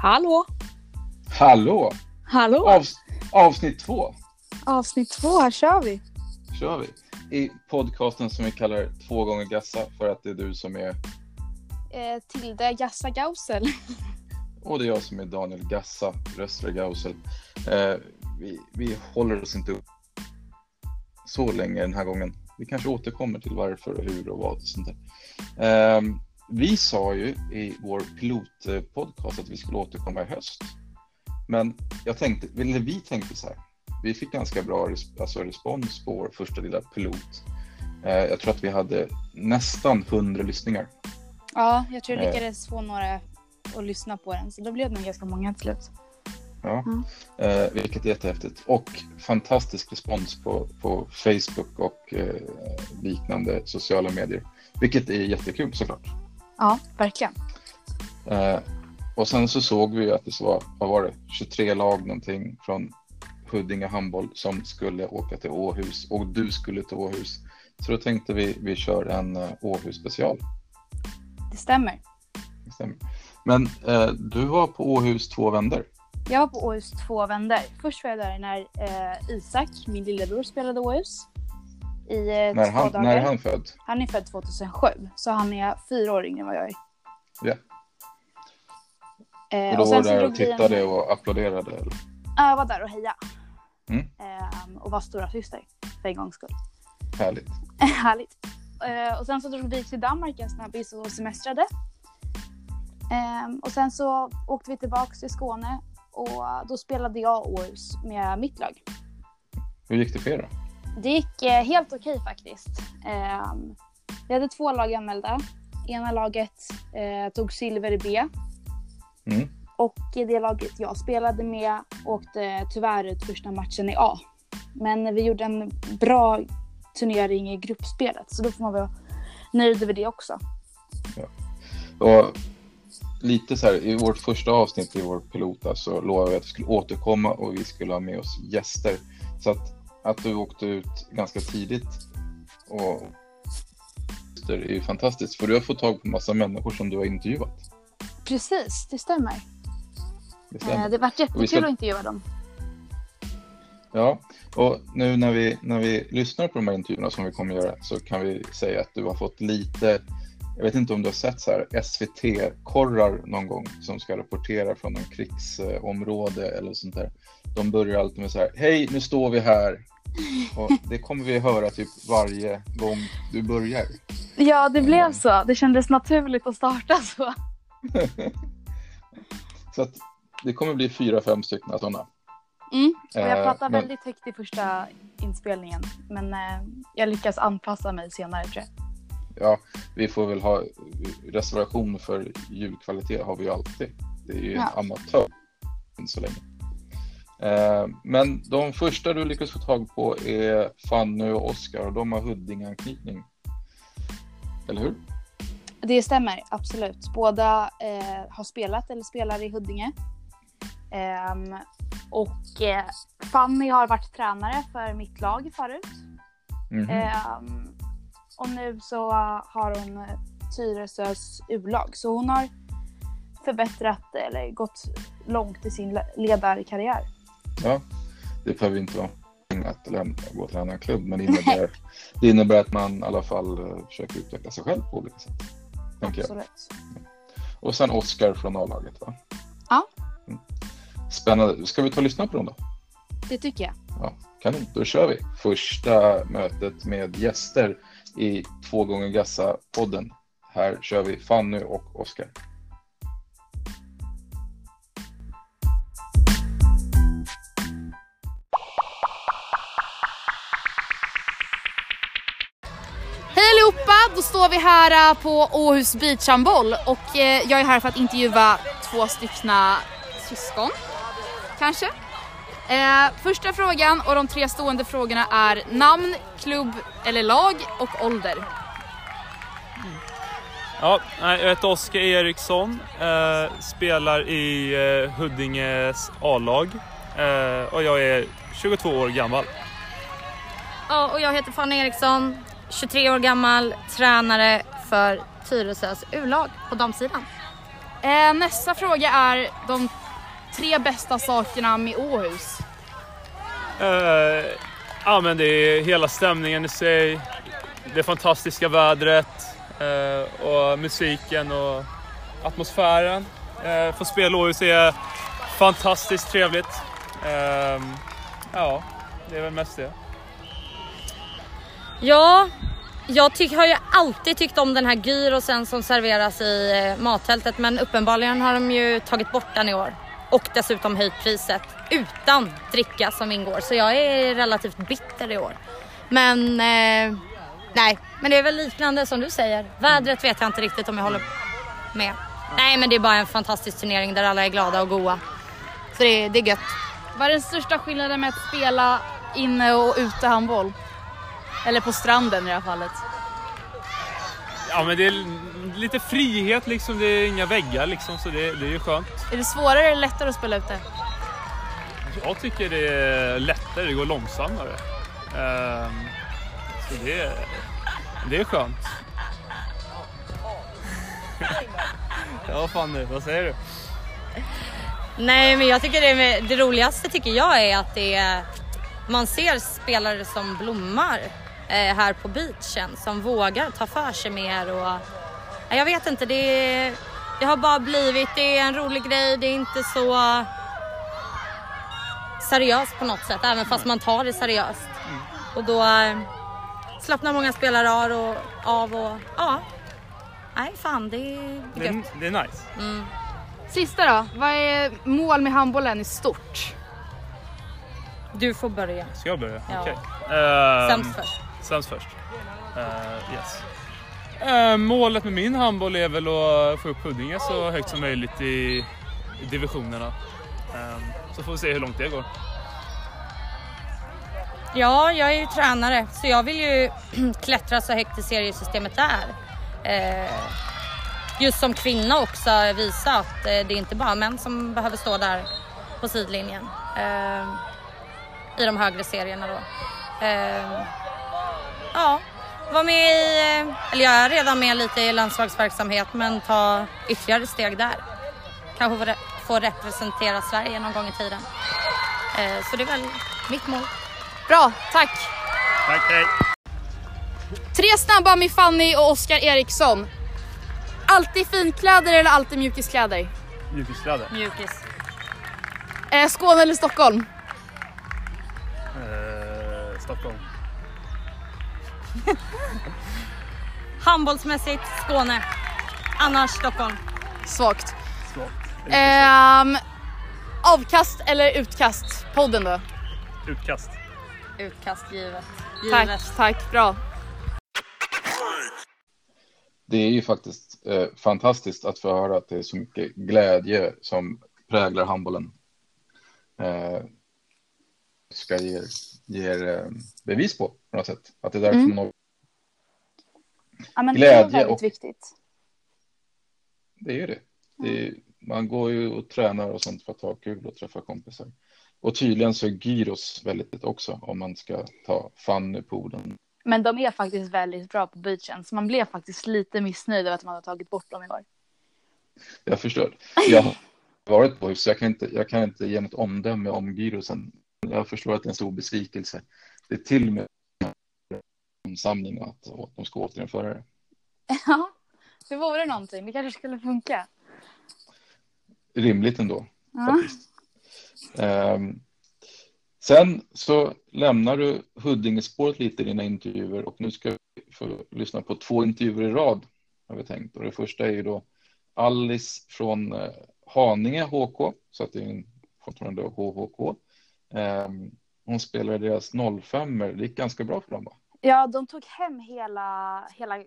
Hallå! Hallå! Hallå! Avs avsnitt två Avsnitt två, här kör vi. kör vi. I podcasten som vi kallar Två gånger Gassa för att det är du som är Eh, Tilde Gassa Gausel. och det är jag som är Daniel Gassa, Röstra Gausel. Eh, vi, vi håller oss inte upp så länge den här gången. Vi kanske återkommer till varför och hur och vad och sånt där. Eh, vi sa ju i vår pilotpodcast att vi skulle återkomma i höst. Men jag tänkte, eller vi tänkte så här. Vi fick ganska bra alltså respons på vår första lilla pilot. Eh, jag tror att vi hade nästan 100 lyssningar. Ja, jag tror jag Eh. lyckades få några att lyssna på den, så då blev det nog ganska många till slut. Ja, Mm. eh, vilket är jättehäftigt. Och fantastisk respons på, på Facebook och eh, liknande sociala medier. Vilket är jättekul såklart. Ja, verkligen. Eh, och sen så såg vi ju att det var, vad var det, 23 lag någonting från Huddinge handboll som skulle åka till Åhus och du skulle till Åhus. Så då tänkte vi, vi kör en uh, Åhus special. Det stämmer. Det stämmer. Men eh, du var på Åhus två vändor. Jag var på Åhus två vändor. Först var jag där när eh, Isak, min lillebror, spelade Åhus. I eh, När han, dagar. när är han född? Han är född 2007, så han är fyra år yngre än vad jag är. Ja. Eh, Och då var sen du där och vi en- tittade och applåderade? Eller? Ja, jag var där och hejade. Mm. Ehm, och var stora syster för en gångs skull. Härligt. Härligt. Eh, och sen så drog vi till Danmark en snabbis och semestrade. Ehm, och sen så åkte vi tillbaks till Skåne och då spelade jag Åhus med mitt lag. Hur gick det för er då? Det gick eh, helt okej faktiskt. Ehm, vi hade två lag anmälda. Ena laget eh, tog silver i B Mm. och det laget jag spelade med åkte tyvärr ut första matchen i A. Men vi gjorde en bra turnering i gruppspelet så då får man vara nöjd över det också. Och lite så här, i vårt första avsnitt i vår pilota så lovade vi att vi skulle återkomma och vi skulle ha med oss gäster. Så att, att du åkte ut ganska tidigt och det är ju fantastiskt för du har fått tag på massa människor som du har intervjuat. Precis, det stämmer. Det Eh, stämmer. det vart vi jättekul ska- att intervjua dem. Ja, och nu när vi, när vi lyssnar på de här intervjuerna som vi kommer göra så kan vi säga att du har fått lite, jag vet inte om du har sett så här SVT-korrar någon gång som ska rapportera från någon krigsområde eller sånt där. De börjar alltid med så här, hej nu står vi här. Och det kommer vi höra typ varje gång du börjar. Ja, det blev Mm. så. Det kändes naturligt att starta så. Så att det kommer bli fyra, fem stycken sådana. Mm. Och jag Eh, pratade men- väldigt högt i första inspelningen men eh, jag lyckas anpassa mig senare tror jag. Ja, vi får väl ha reservation för ljudkvalitet har vi ju alltid. Det är ju en Ja. amatör än så länge. Eh, Men de första du lyckas få tag på är Fanny och Oskar och de har Huddinge-anknytning. Eller hur? Det stämmer, absolut. Båda eh, har spelat eller spelar i Huddinge. Ehm, och eh, Fanny har varit tränare för mitt lag förut. Ehm, och nu så har hon eh, Tyresös U-lag. Så hon har förbättrat eller gått långt i sin le- ledarkarriär. Ja, det behöver inte vara att lämna, gå till en annan klubb, men det innebär, det innebär att man i alla fall eh, försöker utveckla sig själv på olika sätt. Absolut. Och sen Oskar från A-laget va? Ja. Mm. Spännande. Ska vi ta och lyssna på dem då? Det tycker jag. Ja, kanon. Då kör vi. Första mötet med gäster i Två gånger Gassa-podden. Här kör vi Fanny och Oskar. Då står vi här eh, på Åhus beachhandboll och eh, jag är här för att intervjua två styckna syskon. Kanske. Eh, första frågan och de tre stående frågorna är namn, klubb eller lag och ålder. Ja, nej, jag heter Oskar Eriksson, eh, spelar i eh, Huddinges A-lag eh, och jag är 22 år gammal. Ja, och jag heter Fanny Eriksson, 23 år gammal, tränare för Tyresös U-lag på damsidan. Eh, nästa fråga är de tre bästa sakerna med Åhus. Eh, ja, men det är hela stämningen i sig, det fantastiska vädret eh, och musiken och atmosfären. Eh, få spela i Åhus är fantastiskt trevligt. Eh, ja, det är väl mest det. Ja, jag tyck, har ju alltid tyckt om den här gyrosen som serveras i eh, mattältet men uppenbarligen har de ju tagit bort den i år. Och dessutom höjt priset utan dricka som ingår. Så jag är relativt bitter i år. Men eh, nej, men det är väl liknande som du säger. Vädret vet jag inte riktigt om jag håller med. Nej men det är bara en fantastisk turnering där alla är glada och goa. Så det, det är gött. Vad är den största skillnaden med att spela inne och ute handboll? Eller på stranden i det här fallet. Ja, men det är lite frihet liksom, det är inga väggar liksom, så det, det är ju skönt. Är det svårare eller lättare att spela ute? Jag tycker det är lättare, det går långsammare. Ehm, så det, det är skönt. ja, Fanny, vad säger du? Nej men jag tycker det, det roligaste tycker jag är att det är, man ser spelare som blommar här på beachen som vågar ta för sig mer och ja, jag vet inte, det, det har bara blivit, det är en rolig grej, det är inte så seriöst på något sätt även fast man tar det seriöst. Och då eh, slappnar många spelare av och, av och ja, nej fan det är Det gött. är, det är nice. Mm. Sista då, vad är mål med handbollen i stort? Du får börja. Ska jag börja? Ja. Okej. Ehm, Sämst först. Sämst först. Uh, yes. Uh, målet med min handboll är väl att få upp Huddinge så högt som möjligt i, i divisionerna. Ehm, så får vi se hur långt det går. Ja, jag är ju tränare så jag vill ju klättra så högt i seriesystemet där. Eh, just som kvinna också visa att det är inte bara män som behöver stå där på sidlinjen. Ehm, I de högre serierna då. Ehm, Ja, var med i, eller jag är redan med lite i landslagsverksamhet men ta ytterligare steg där. Kanske få, få representera Sverige någon gång i tiden. Eh, så det är väl mitt mål. Bra, tack! Tack, hej! Tre snabba med Fanny och Oskar Eriksson. Alltid finkläder eller alltid mjukiskläder? Mjukiskläder. Mjukis. Eh, Skåne eller Stockholm? Handbollsmässigt Skåne. Annars Stockholm. Svagt. Svagt. Ehm, avkast eller utkast? Podden då? Utkast. Utkast givet. Tack, Givet. tack, bra. Det är ju faktiskt eh, fantastiskt att få höra att det är så mycket glädje som präglar handbollen. Eh, ska ge, ger eh, bevis på på något sätt. Att det är därför Mm. man, Ja, men det Glädje är väldigt och- viktigt. det är ju det. det är, man går ju och tränar och sånt för att ha kul och träffa kompisar. Och tydligen så är gyros väldigt också om man ska ta Fanny på orden. Men de är faktiskt väldigt bra på beachen, så man blev faktiskt lite missnöjd över att man har tagit bort dem i år. Jag förstår. Jag har varit på så jag kan inte, jag kan inte ge något omdöme om gyrosen. Jag förstår att det är en stor besvikelse. Det är till och med en samling att att de ska återinföra det. Ja, det vore någonting. Det kanske skulle funka. Rimligt ändå. Ja. Ehm, sen så lämnar du Huddingespåret lite i dina intervjuer och nu ska vi få lyssna på två intervjuer i rad har vi tänkt. Och det första är ju då Alice från eh, Haninge HK, så att det är en fortfarande HHK. Ehm, hon spelade deras 05 det gick ganska bra för dem va? Ja, de tog hem hela, hela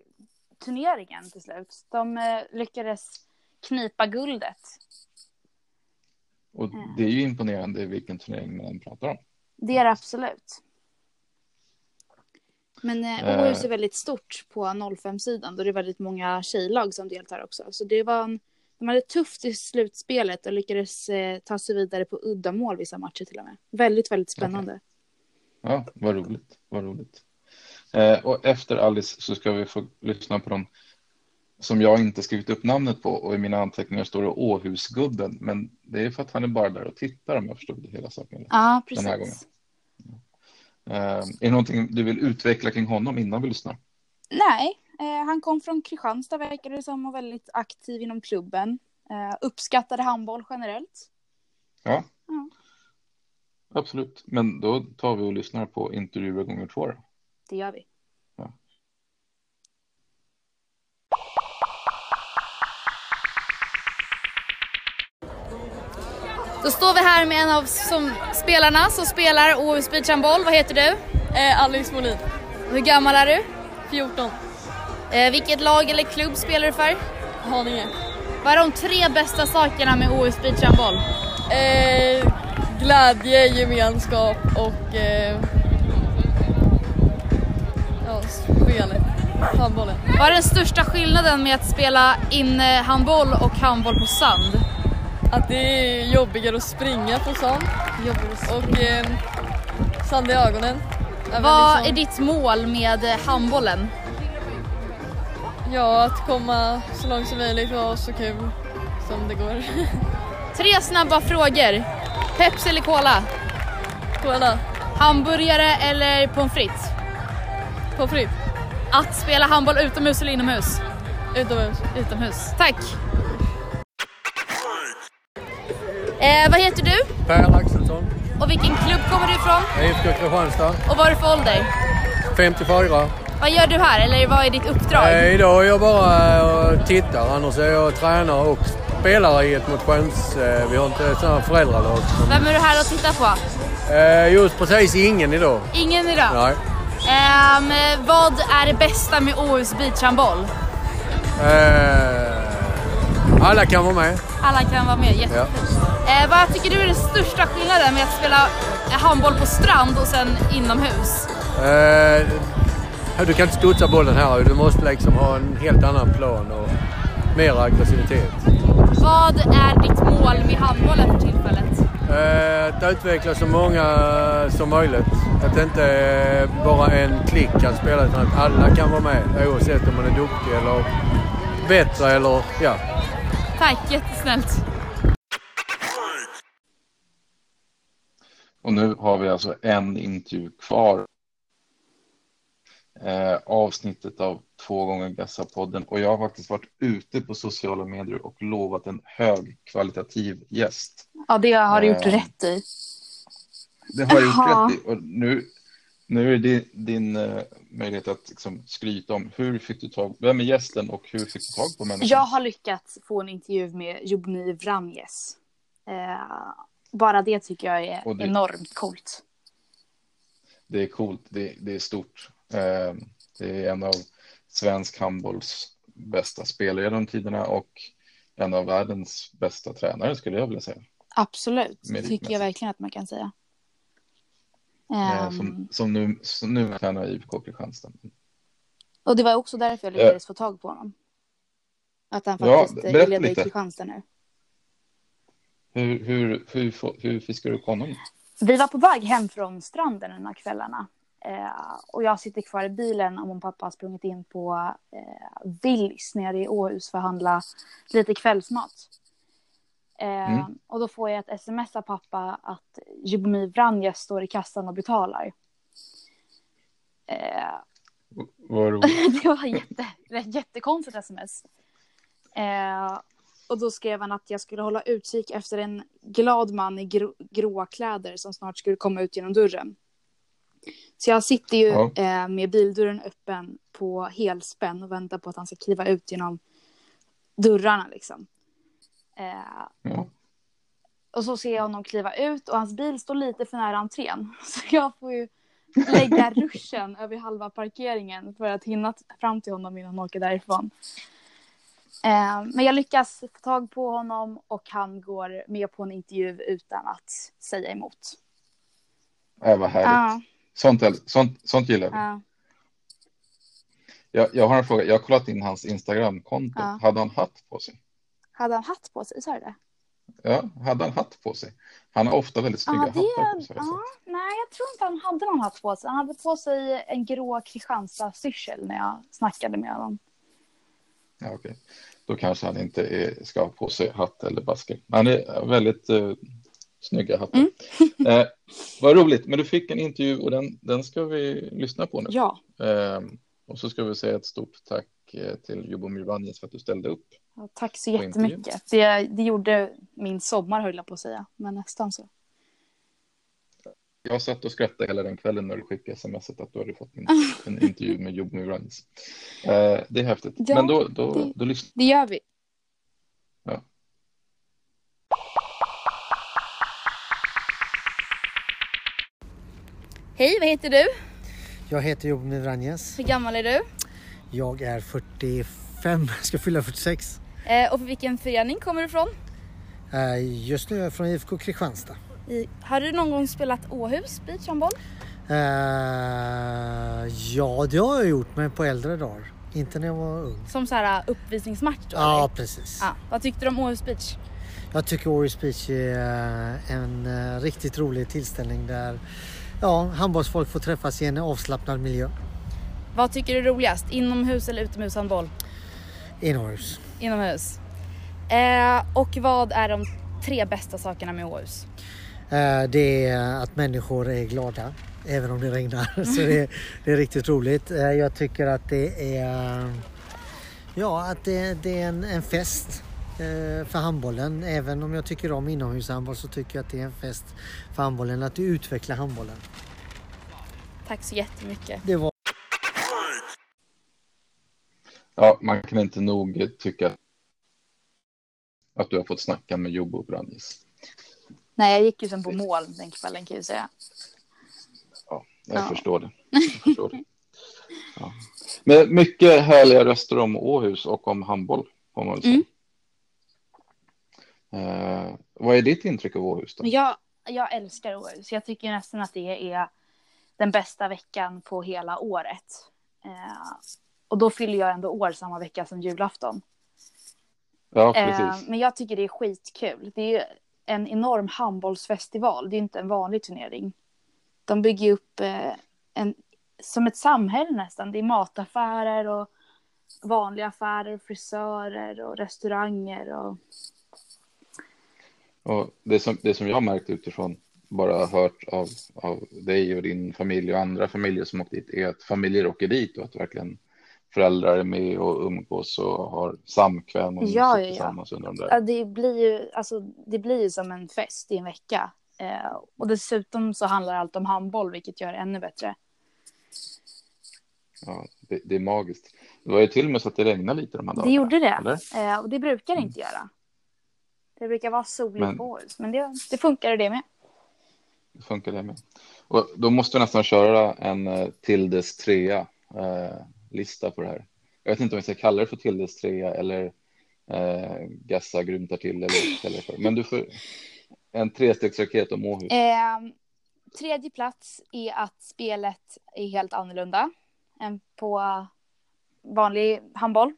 turneringen till slut. De eh, lyckades knipa guldet. Och Mm. det är ju imponerande vilken turnering man pratar om. Det är det absolut. Men eh, Eh. Åhus är väldigt stort på 05-sidan då det är väldigt många tjejlag som deltar också. Så det var en, de hade tufft i slutspelet och lyckades eh, ta sig vidare på uddamål vissa matcher till och med. Väldigt, väldigt spännande. Ja, vad roligt. Vad roligt. Eh, och efter Alice så ska vi få lyssna på de som jag inte skrivit upp namnet på och i mina anteckningar står det Åhusgubben. Men det är för att han är bara där och tittar om jag förstod det hela saken. Ja, Den här gången. precis. Eh, är det någonting du vill utveckla kring honom innan vi lyssnar? Nej, han kom från Kristianstad verkar det som och väldigt aktiv inom klubben. Eh, uppskattade handboll generellt. Ja. Ja. Absolut, men då tar vi och lyssnar på intervjuer gånger två. Då. Det gör vi. Då står vi här med en av som, spelarna som spelar Åhus beachhandboll. Vad heter du? Eh, Alice Molin, Hur gammal är du? 14, Eh, vilket lag eller klubb spelar du för? Haninge. Vad är de tre bästa sakerna med Åhus beachhandboll? Eh, glädje, gemenskap och eh, ja, spelet, handbollen. Vad är den största skillnaden med att spela innehandboll och handboll på sand? Att det är jobbigare att springa på sand och eh, sand i ögonen. Även Vad är liksom, ditt mål med eh, handbollen? Ja, att komma så långt som möjligt och så kul som det går. Tre snabba frågor. Pepsi eller Cola? Kolla, Hamburgare eller pommes frites? på fritt, Att spela handboll utomhus eller inomhus? utomhus. Utomhus. Tack! Eh, vad heter du? Per Axelsson, Och vilken klubb kommer du ifrån? IFK Kristianstad, Och vad är du för ålder? 54. Vad gör du här? Eller vad är ditt uppdrag? Eh, idag är jag bara eh, och tittar, annars är jag tränare och spelare i ett motions... Eh, vi har inte sådana föräldralag. som- Vem är du här och tittar på? Eh, just precis ingen idag. Ingen idag? Nej. Ehm, vad är det bästa med Åhus beachhandboll? Eh, alla kan vara med. Alla kan vara med, jättefint. Eh, vad tycker du är den största skillnaden med att spela handboll på strand och sen inomhus? Eh, du kan inte studsa bollen här. Du måste liksom ha en helt annan plan och mer aggressivitet. Vad är ditt mål med handbollen för tillfället? Eh, att utveckla så många som möjligt. Att det inte eh, bara en klick kan spela utan att alla kan vara med oavsett om man är duktig eller bättre eller ja. Tack, jättesnällt. Och nu har vi alltså en intervju kvar. Eh, avsnittet av två gånger Gassa-podden och jag har faktiskt varit ute på sociala medier och lovat en högkvalitativ gäst. Ja, det har du gjort Eh, rätt i. Det har jag gjort rätt i och nu, nu är det din eh, möjlighet att liksom skryta om hur fick du tag, vem är gästen och hur fick du tag på människan? Jag har lyckats få en intervju med Jobni Vranjes. Eh, bara det tycker jag är det- enormt coolt. Det är coolt, det, det är stort. Eh, det är en av svensk handbolls bästa spelare genom tiderna och en av världens bästa tränare skulle jag vilja säga. Absolut, det tycker jag verkligen att man kan säga. Eh, Ehm, som, som nu, som nu tränar IFK Kristianstad. och det var också därför jag lyckades få tag på honom. Att han Ja, faktiskt eh, berätta leder i. Kristianstad nu. Hur, hur, hur, hur fiskar du upp honom? Vi var på väg hem från stranden en av kvällarna. Eh, och jag sitter kvar i bilen och min pappa har sprungit in på eh, Willys nere i Åhus för att handla lite kvällsmat. Eh, Mm. Och då får jag ett sms av pappa att Jubomir Vranjes står i kassan och betalar. Eh, Vad roligt. det var jätte, jättekonstigt sms. Eh, och då skrev han att jag skulle hålla utkik efter en glad man i grå, gråa kläder som snart skulle komma ut genom dörren. Så jag sitter ju Ja. eh, med bildörren öppen på helspänn och väntar på att han ska kliva ut genom dörrarna liksom. Eh, Ja. och så ser jag honom kliva ut och hans bil står lite för nära entrén. Så jag får ju lägga ruschen över halva parkeringen för att hinna fram till honom innan han åker därifrån. Eh, men jag lyckas få tag på honom och han går med på en intervju utan att säga emot. Äh, vad härligt. Sånt, sånt, sånt gillar vi. ja. Jag, jag har en fråga. Jag har kollat in hans Instagramkonto. Ja. Hade han hatt på sig? Hade han hatt på sig? Sa du det? Ja, hade han hatt på sig? Han har ofta väldigt snygga Ja, hattar på sig. ja, nej, jag tror inte han hade någon hatt på sig. Han hade på sig en grå Kristianstad-styrsel när jag snackade med honom. Ja, okej. Då kanske han inte är, ska ha på sig hatt eller basker. Han är väldigt uh, snygga hattar. Mm. eh, vad roligt, men du fick en intervju och den, den ska vi lyssna på nu. Ja, Eh, och så ska vi säga ett stort tack eh, till Jobomir Vanjes för att du ställde upp. ja, tack så jättemycket. Det, det gjorde min sommar höll jag på att säga, men nästan så. Jag satt och skrattade hela den kvällen när du skickade smset att du hade fått en, en intervju med Jobomir Vanjes. Eh, det är häftigt. Ja, men då, då, det- då lyssnar Det gör vi. Hej, vad heter du? Jag heter Jobomir Vranjes. Hur gammal är du? Jag är 45, ska fylla 46. Eh, och för vilken förening kommer du ifrån? Eh, Just nu är jag från IFK Kristianstad. I, har du någon gång spelat Åhus beachhandboll? Eh, Ja, det har jag gjort, men på äldre dagar. Inte när jag var ung. Som så här uppvisningsmatch då? Ja, eller? precis. ja. Vad tyckte du om Åhus beach? Jag tycker Århus Beach är eh, en eh, riktigt rolig tillställning där ja, handbollsfolk får träffas i en avslappnad miljö. Vad tycker du är roligast? Inomhus eller utomhushandboll? Inomhus. Inomhus. Eh, och vad är de tre bästa sakerna med Åhus? Eh, Det är att människor är glada även om det regnar. Så det, det är riktigt roligt. Eh, Jag tycker att det är Ja, att det, det är en, en fest för handbollen. Även om jag tycker om inomhushandboll så tycker jag att det är en fest för handbollen. Att du utvecklar handbollen. Tack så jättemycket. Det var Ja, man kan inte nog tycka att du har fått snacka med Jobbo Branjes. Nej, jag gick ju sen på mål den kvällen kan jag säga. Ja, jag Ja. förstår det. Jag förstår det. Ja. Men mycket härliga röster om Åhus och om handboll, får man väl säga. Eh, vad är ditt intryck av Åhus då? Jag, jag älskar Åhus. Jag tycker nästan att det är den bästa veckan på hela året. Eh, och då fyller jag ändå år samma vecka som julafton. Ja, Eh, precis. men jag tycker det är skitkul. Det är en enorm handbollsfestival. Det är inte en vanlig turnering. De bygger upp eh, en, som ett samhälle nästan. Det är mataffärer och vanliga affärer, frisörer och restauranger. Och... Och det, som, det som jag har märkt utifrån, bara hört av, av dig och din familj och andra familjer som åkt dit, är att familjer åker dit och att verkligen föräldrar är med och umgås och har samkväm och Ja, ja, tillsammans under de där. Ja, det blir ju alltså, det blir ju som en fest i en vecka. Eh, och dessutom så handlar allt om handboll, vilket gör det ännu bättre. Ja, det, det är magiskt. Det var ju till och med så att det regnade lite de här dagarna. Det gjorde det. Eh, och det brukar det inte göra. Det brukar vara soligt Men- på Åhus, men det, det funkar det med. Det funkar det med. Och då måste vi nästan köra en uh, Tildes trea eh, lista på det här. Jag vet inte om vi ska kalla det för Tildes trea eller uh, Gassa grymtar till eller vad det för. Men du får en trestegsraket om Åhus. Eh, tredje plats är att spelet är helt annorlunda än på vanlig handboll.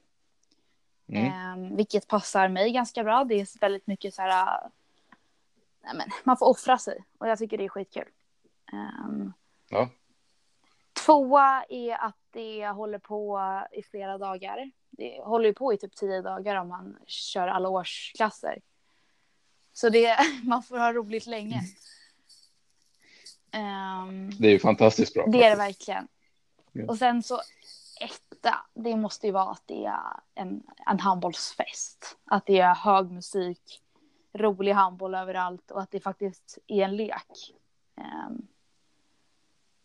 Mm. Eh, vilket passar mig ganska bra. Det är väldigt mycket så här... eh, Nej, men, man får offra sig och jag tycker det är skitkul. Eh, Ja. Tvåa är att det håller på i flera dagar. Det håller ju på i typ tio dagar om man kör alla årsklasser. Så det, man får ha roligt länge. Ehm, Det är ju fantastiskt bra. det är det faktiskt. verkligen. Ja. Och sen så etta, det måste ju vara att det är en, en handbollsfest. Att det är hög musik, rolig handboll överallt och att det faktiskt är en lek. Ehm,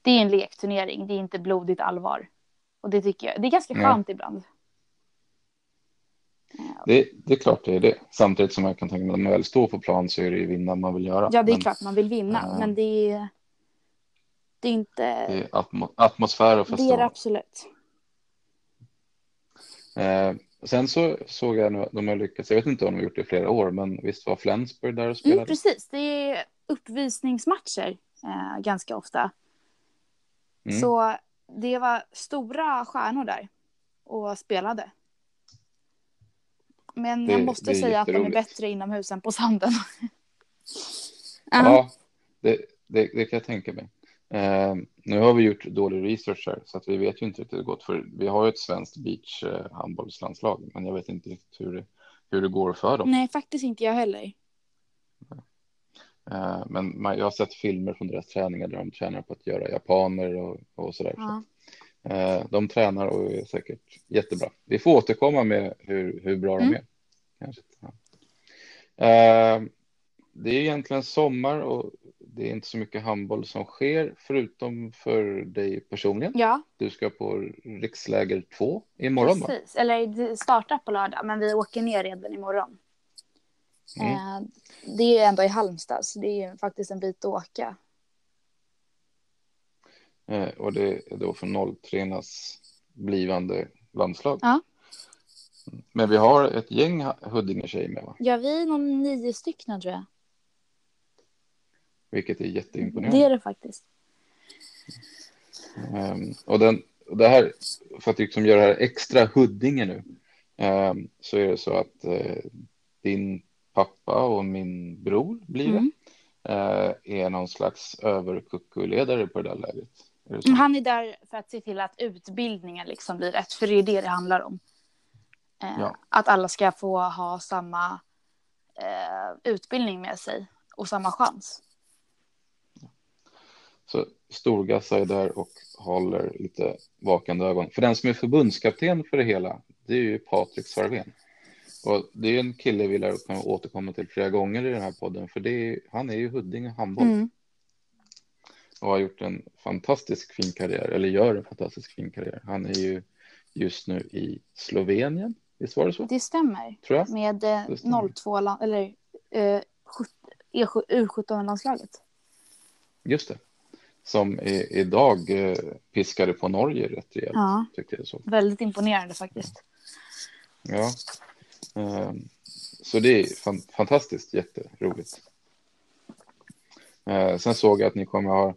det är en lekturnering, det är inte blodigt allvar. Och det tycker jag, det är ganska Nej. skönt ibland. Ehm, Det, det är klart det är det. Samtidigt som jag kan tänka mig att när man väl står på plan så är det ju vinna man vill göra. Ja, det är Men klart man vill vinna, Ja. men det är, det är inte, Det är atmo- atmosfär och det är festival. det absolut. Eh, sen så såg jag nu de har lyckats, jag vet inte om de har gjort det i flera år, men visst var Flensburg där och spelade? Mm, precis, det är uppvisningsmatcher eh, ganska ofta. Mm. Så det var stora stjärnor där och spelade. Men Det- jag måste säga att de är bättre inomhus än på sanden. Ja, det, det, det kan jag tänka mig. Eh, nu har vi gjort dålig research här så att vi vet ju inte riktigt hur det gått för vi har ju ett svenskt beach eh, men jag vet inte riktigt hur det, hur det går för dem. Nej, faktiskt inte jag heller. Eh, men man, jag har sett filmer från deras träningar där de tränar på att göra japaner och, och sådär. Ja. Så, eh, de tränar och är säkert jättebra. Vi får återkomma med hur, hur bra Mm. de är. Kanske. Ja. Eh, det är egentligen sommar och det är inte så mycket handboll som sker förutom för dig personligen. Ja, Du ska på riksläger 2 imorgon va? precis. Eller det startar på lördag, men vi åker ner redan imorgon. Mm. Eh, det är ju ändå i Halmstad, så det är ju faktiskt en bit att åka. Eh, och det är då för 03 blivande landslag. Ja. Men vi har ett gäng Huddinge-tjejer med va? Ja, vi är nog nio stycken tror jag. Vilket är jätteimponerande. Det är det faktiskt. Ehm, och, den, det här, för att liksom göra det här extra Huddinge nu, ehm, så är det så att eh, din pappa och min bror blir det, Mm. eh, är någon slags överkuckuledare på det där lägret. Är det? Han är där för att se till att utbildningen liksom blir rätt, för det är det det handlar om. Eh, Ja. Att alla ska få ha samma utbildning med sig och samma chans. Så Storgassa är där och håller lite vakande ögon. För den som är förbundskapten för det hela, det är ju Patrik Sarvén. Och det är en kille vi lär kunna återkomma till flera gånger i den här podden, för det är, han är ju Huddinge handboll Mm. och har gjort en fantastisk fin karriär, eller gör en fantastisk fin karriär. Han är ju just nu i Slovenien, visst var det så? Det stämmer. Tror jag. Med eh, Det stämmer. 02 land, eller eh, sjut- E7 U17-landslaget. Just det. Som i, idag eh, piskade på Norge rätt rejält, Ja. tyckte jag så. Väldigt imponerande faktiskt. Ja. Ehm, Så det är fan, fantastiskt jätteroligt. Eh, Sen såg jag att ni kommer ha,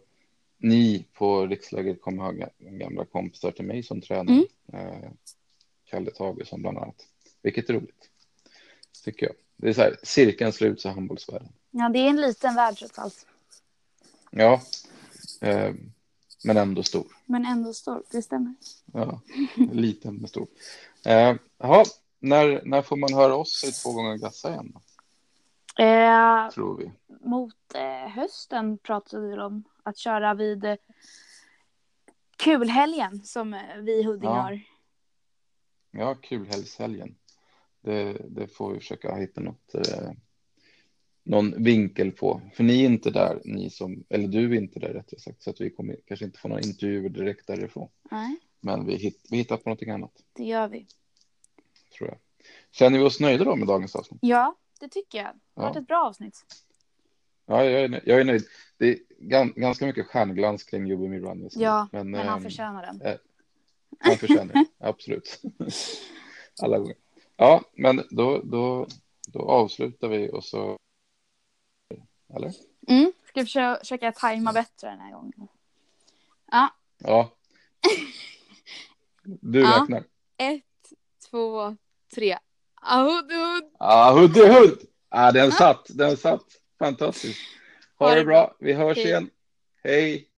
ni på riksläget kommer ha ga- gamla kompisar till mig som tränare. Eh, Kalle Tagesson bland annat. Vilket är roligt. Tycker jag. Det är så här, cirkeln sluts i handbollsvärlden. Ja, det är en liten värld trots allt. Ja, eh, men ändå stor. Men ändå stor, det stämmer. Ja, liten men stor. Eh, Jaha, när, när får man höra oss i två gånger gassa igen? Då, Eh, tror vi. mot eh, hösten pratade vi om att köra vid eh, kulhelgen som eh, vi i Huddinge Ja. har. Ja, kul helgshelgen. Det, det får vi försöka hitta något, eh, någon vinkel på. För ni är inte där, ni som, eller du är inte där rättare sagt, så att vi kommer kanske inte få några intervjuer direkt därifrån. Nej, Men vi, hitt, vi hittar på någonting annat, det gör vi. tror jag. Känner vi oss nöjda då med dagens avsnitt? Ja, det tycker jag. Det har Ja. varit ett bra avsnitt. Ja, jag är, nöjd. jag är nöjd. Det är gan, ganska mycket stjärnglans kring Jobbe Mirwani. Ja, men, Men han ehm, förtjänar den. Han förtjänar det, absolut. Alla gånger. Ja, men då, då, då avslutar vi och så... Eller? Mm. Ska försöka, försöka tajma bättre den här gången. Ja, Ja. Du Ja. räknar. ett, två, tre. Ahud, ahud. Ah, den satt, den satt. Fantastiskt. Ha det bra. Vi hörs igen. Hej!